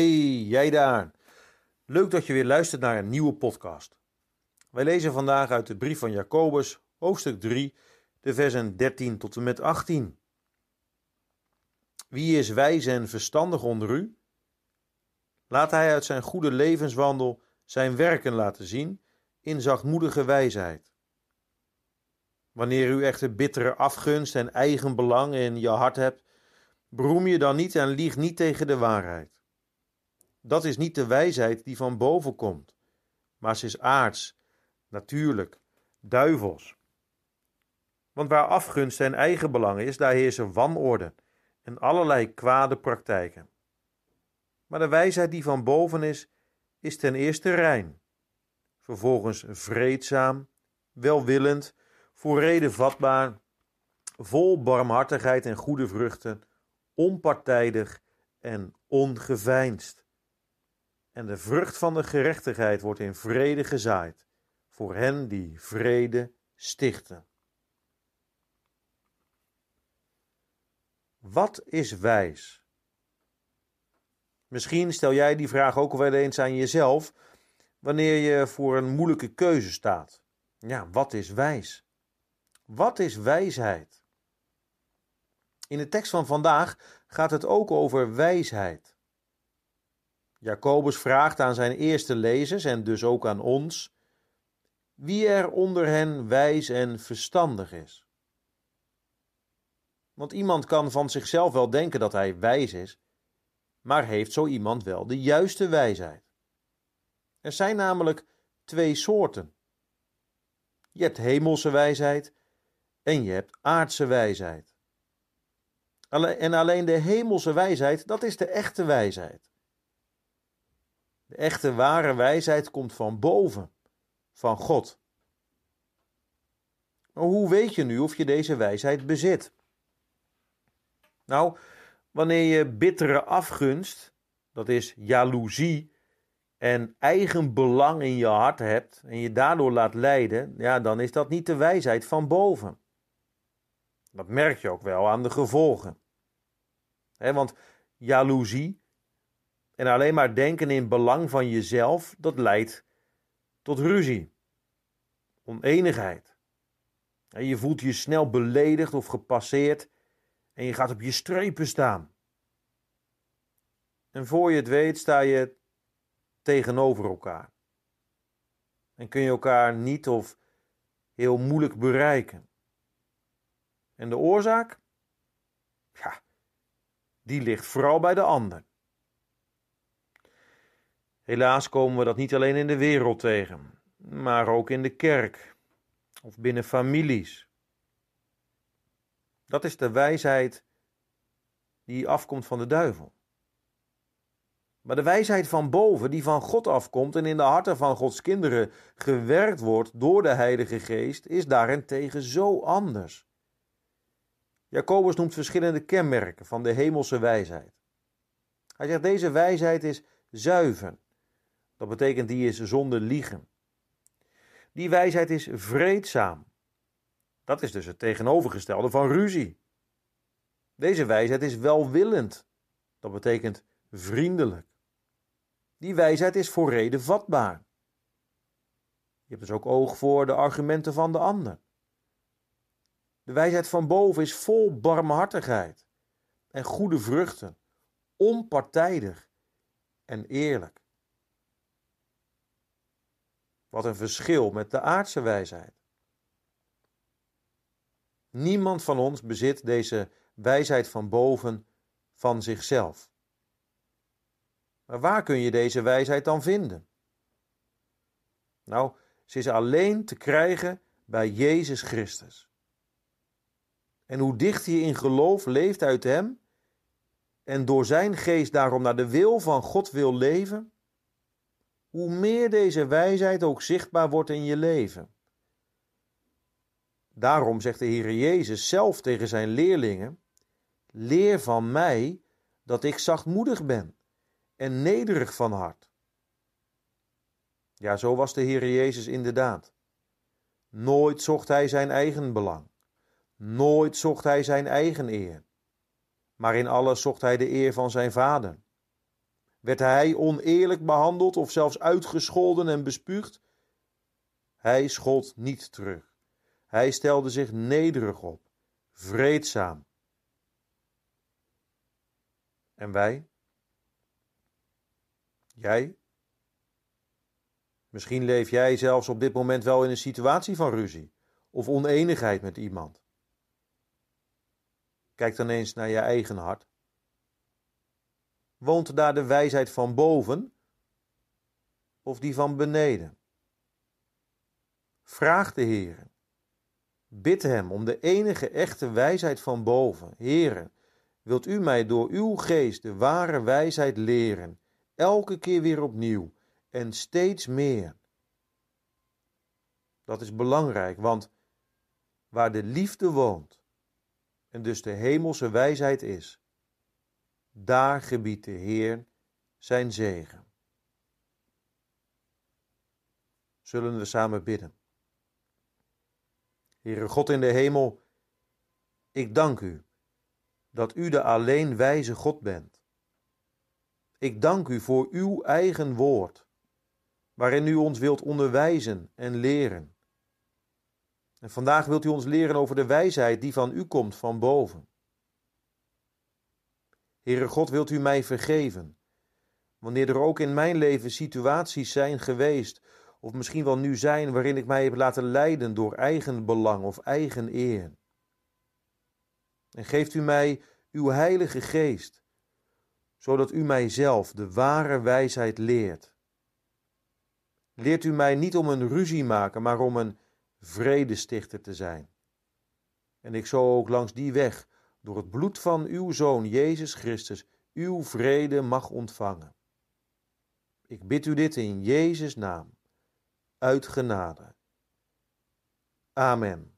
jij daar. Leuk dat je weer luistert naar een nieuwe podcast. Wij lezen vandaag uit de brief van Jacobus, hoofdstuk 3, de versen 13 tot en met 18. Wie is wijs en verstandig onder u? Laat hij uit zijn goede levenswandel zijn werken laten zien in zachtmoedige wijsheid. Wanneer u echter bittere afgunst en eigen belang in je hart hebt, beroem je dan niet en lieg niet tegen de waarheid. Dat is niet de wijsheid die van boven komt, maar ze is aards, natuurlijk, duivels. Want waar afgunst en eigen belang is, daar heersen wanorde en allerlei kwade praktijken. Maar de wijsheid die van boven is, is ten eerste rein, vervolgens vreedzaam, welwillend, voor reden vatbaar, vol barmhartigheid en goede vruchten, onpartijdig en ongeveinsd. En de vrucht van de gerechtigheid wordt in vrede gezaaid, voor hen die vrede stichten. Wat is wijs? Misschien stel jij die vraag ook wel eens aan jezelf wanneer je voor een moeilijke keuze staat. Ja, wat is wijs? Wat is wijsheid? In de tekst van vandaag gaat het ook over wijsheid. Jacobus vraagt aan zijn eerste lezers en dus ook aan ons wie er onder hen wijs en verstandig is. Want iemand kan van zichzelf wel denken dat hij wijs is, maar heeft zo iemand wel de juiste wijsheid? Er zijn namelijk twee soorten. Je hebt hemelse wijsheid en je hebt aardse wijsheid. En alleen de hemelse wijsheid, dat is de echte wijsheid. Echte ware wijsheid komt van boven, van God. Maar hoe weet je nu of je deze wijsheid bezit? Nou, wanneer je bittere afgunst, dat is jaloezie, en eigen belang in je hart hebt en je daardoor laat leiden, ja, dan is dat niet de wijsheid van boven. Dat merk je ook wel aan de gevolgen. want jaloezie en alleen maar denken in belang van jezelf, dat leidt tot ruzie, oneenigheid. je voelt je snel beledigd of gepasseerd en je gaat op je strepen staan. En voor je het weet sta je tegenover elkaar. En kun je elkaar niet of heel moeilijk bereiken. En de oorzaak? Ja, die ligt vooral bij de ander. Helaas komen we dat niet alleen in de wereld tegen, maar ook in de kerk of binnen families. Dat is de wijsheid die afkomt van de duivel. Maar de wijsheid van boven, die van God afkomt en in de harten van Gods kinderen gewerkt wordt door de Heilige Geest, is daarentegen zo anders. Jacobus noemt verschillende kenmerken van de hemelse wijsheid. Hij zegt deze wijsheid is zuiver. Dat betekent die is zonder liegen. Die wijsheid is vreedzaam. Dat is dus het tegenovergestelde van ruzie. Deze wijsheid is welwillend. Dat betekent vriendelijk. Die wijsheid is voor reden vatbaar. Je hebt dus ook oog voor de argumenten van de ander. De wijsheid van boven is vol barmhartigheid en goede vruchten, onpartijdig en eerlijk. Wat een verschil met de aardse wijsheid. Niemand van ons bezit deze wijsheid van boven van zichzelf. Maar waar kun je deze wijsheid dan vinden? Nou, ze is alleen te krijgen bij Jezus Christus. En hoe dicht je in geloof leeft uit Hem en door Zijn geest daarom naar de wil van God wil leven, hoe meer deze wijsheid ook zichtbaar wordt in je leven. Daarom zegt de Heer Jezus zelf tegen zijn leerlingen: Leer van mij dat ik zachtmoedig ben en nederig van hart. Ja, zo was de Heer Jezus inderdaad. Nooit zocht hij zijn eigen belang. Nooit zocht hij zijn eigen eer. Maar in alles zocht hij de eer van zijn Vader. Werd hij oneerlijk behandeld of zelfs uitgescholden en bespuugd? Hij schold niet terug. Hij stelde zich nederig op, vreedzaam. En wij? Jij? Misschien leef jij zelfs op dit moment wel in een situatie van ruzie of oneenigheid met iemand. Kijk dan eens naar je eigen hart. Woont daar de wijsheid van boven of die van beneden? Vraag de Heer. Bid Hem om de enige echte wijsheid van boven. Heere, wilt U mij door Uw geest de ware wijsheid leren, elke keer weer opnieuw en steeds meer? Dat is belangrijk, want waar de liefde woont en dus de hemelse wijsheid is, daar gebiedt de Heer zijn zegen. Zullen we samen bidden? Heere God in de hemel, ik dank u dat u de alleen wijze God bent. Ik dank u voor uw eigen woord, waarin u ons wilt onderwijzen en leren. En vandaag wilt u ons leren over de wijsheid die van u komt van boven. Heere God, wilt u mij vergeven, wanneer er ook in mijn leven situaties zijn geweest, of misschien wel nu zijn, waarin ik mij heb laten leiden door eigen belang of eigen eer. En geeft u mij uw Heilige Geest, zodat u mijzelf de ware wijsheid leert. Leert u mij niet om een ruzie maken, maar om een vredestichter te zijn. En ik zo ook langs die weg, door het bloed van uw Zoon Jezus Christus, uw vrede mag ontvangen. Ik bid u dit in Jezus' naam, uit genade. Amen.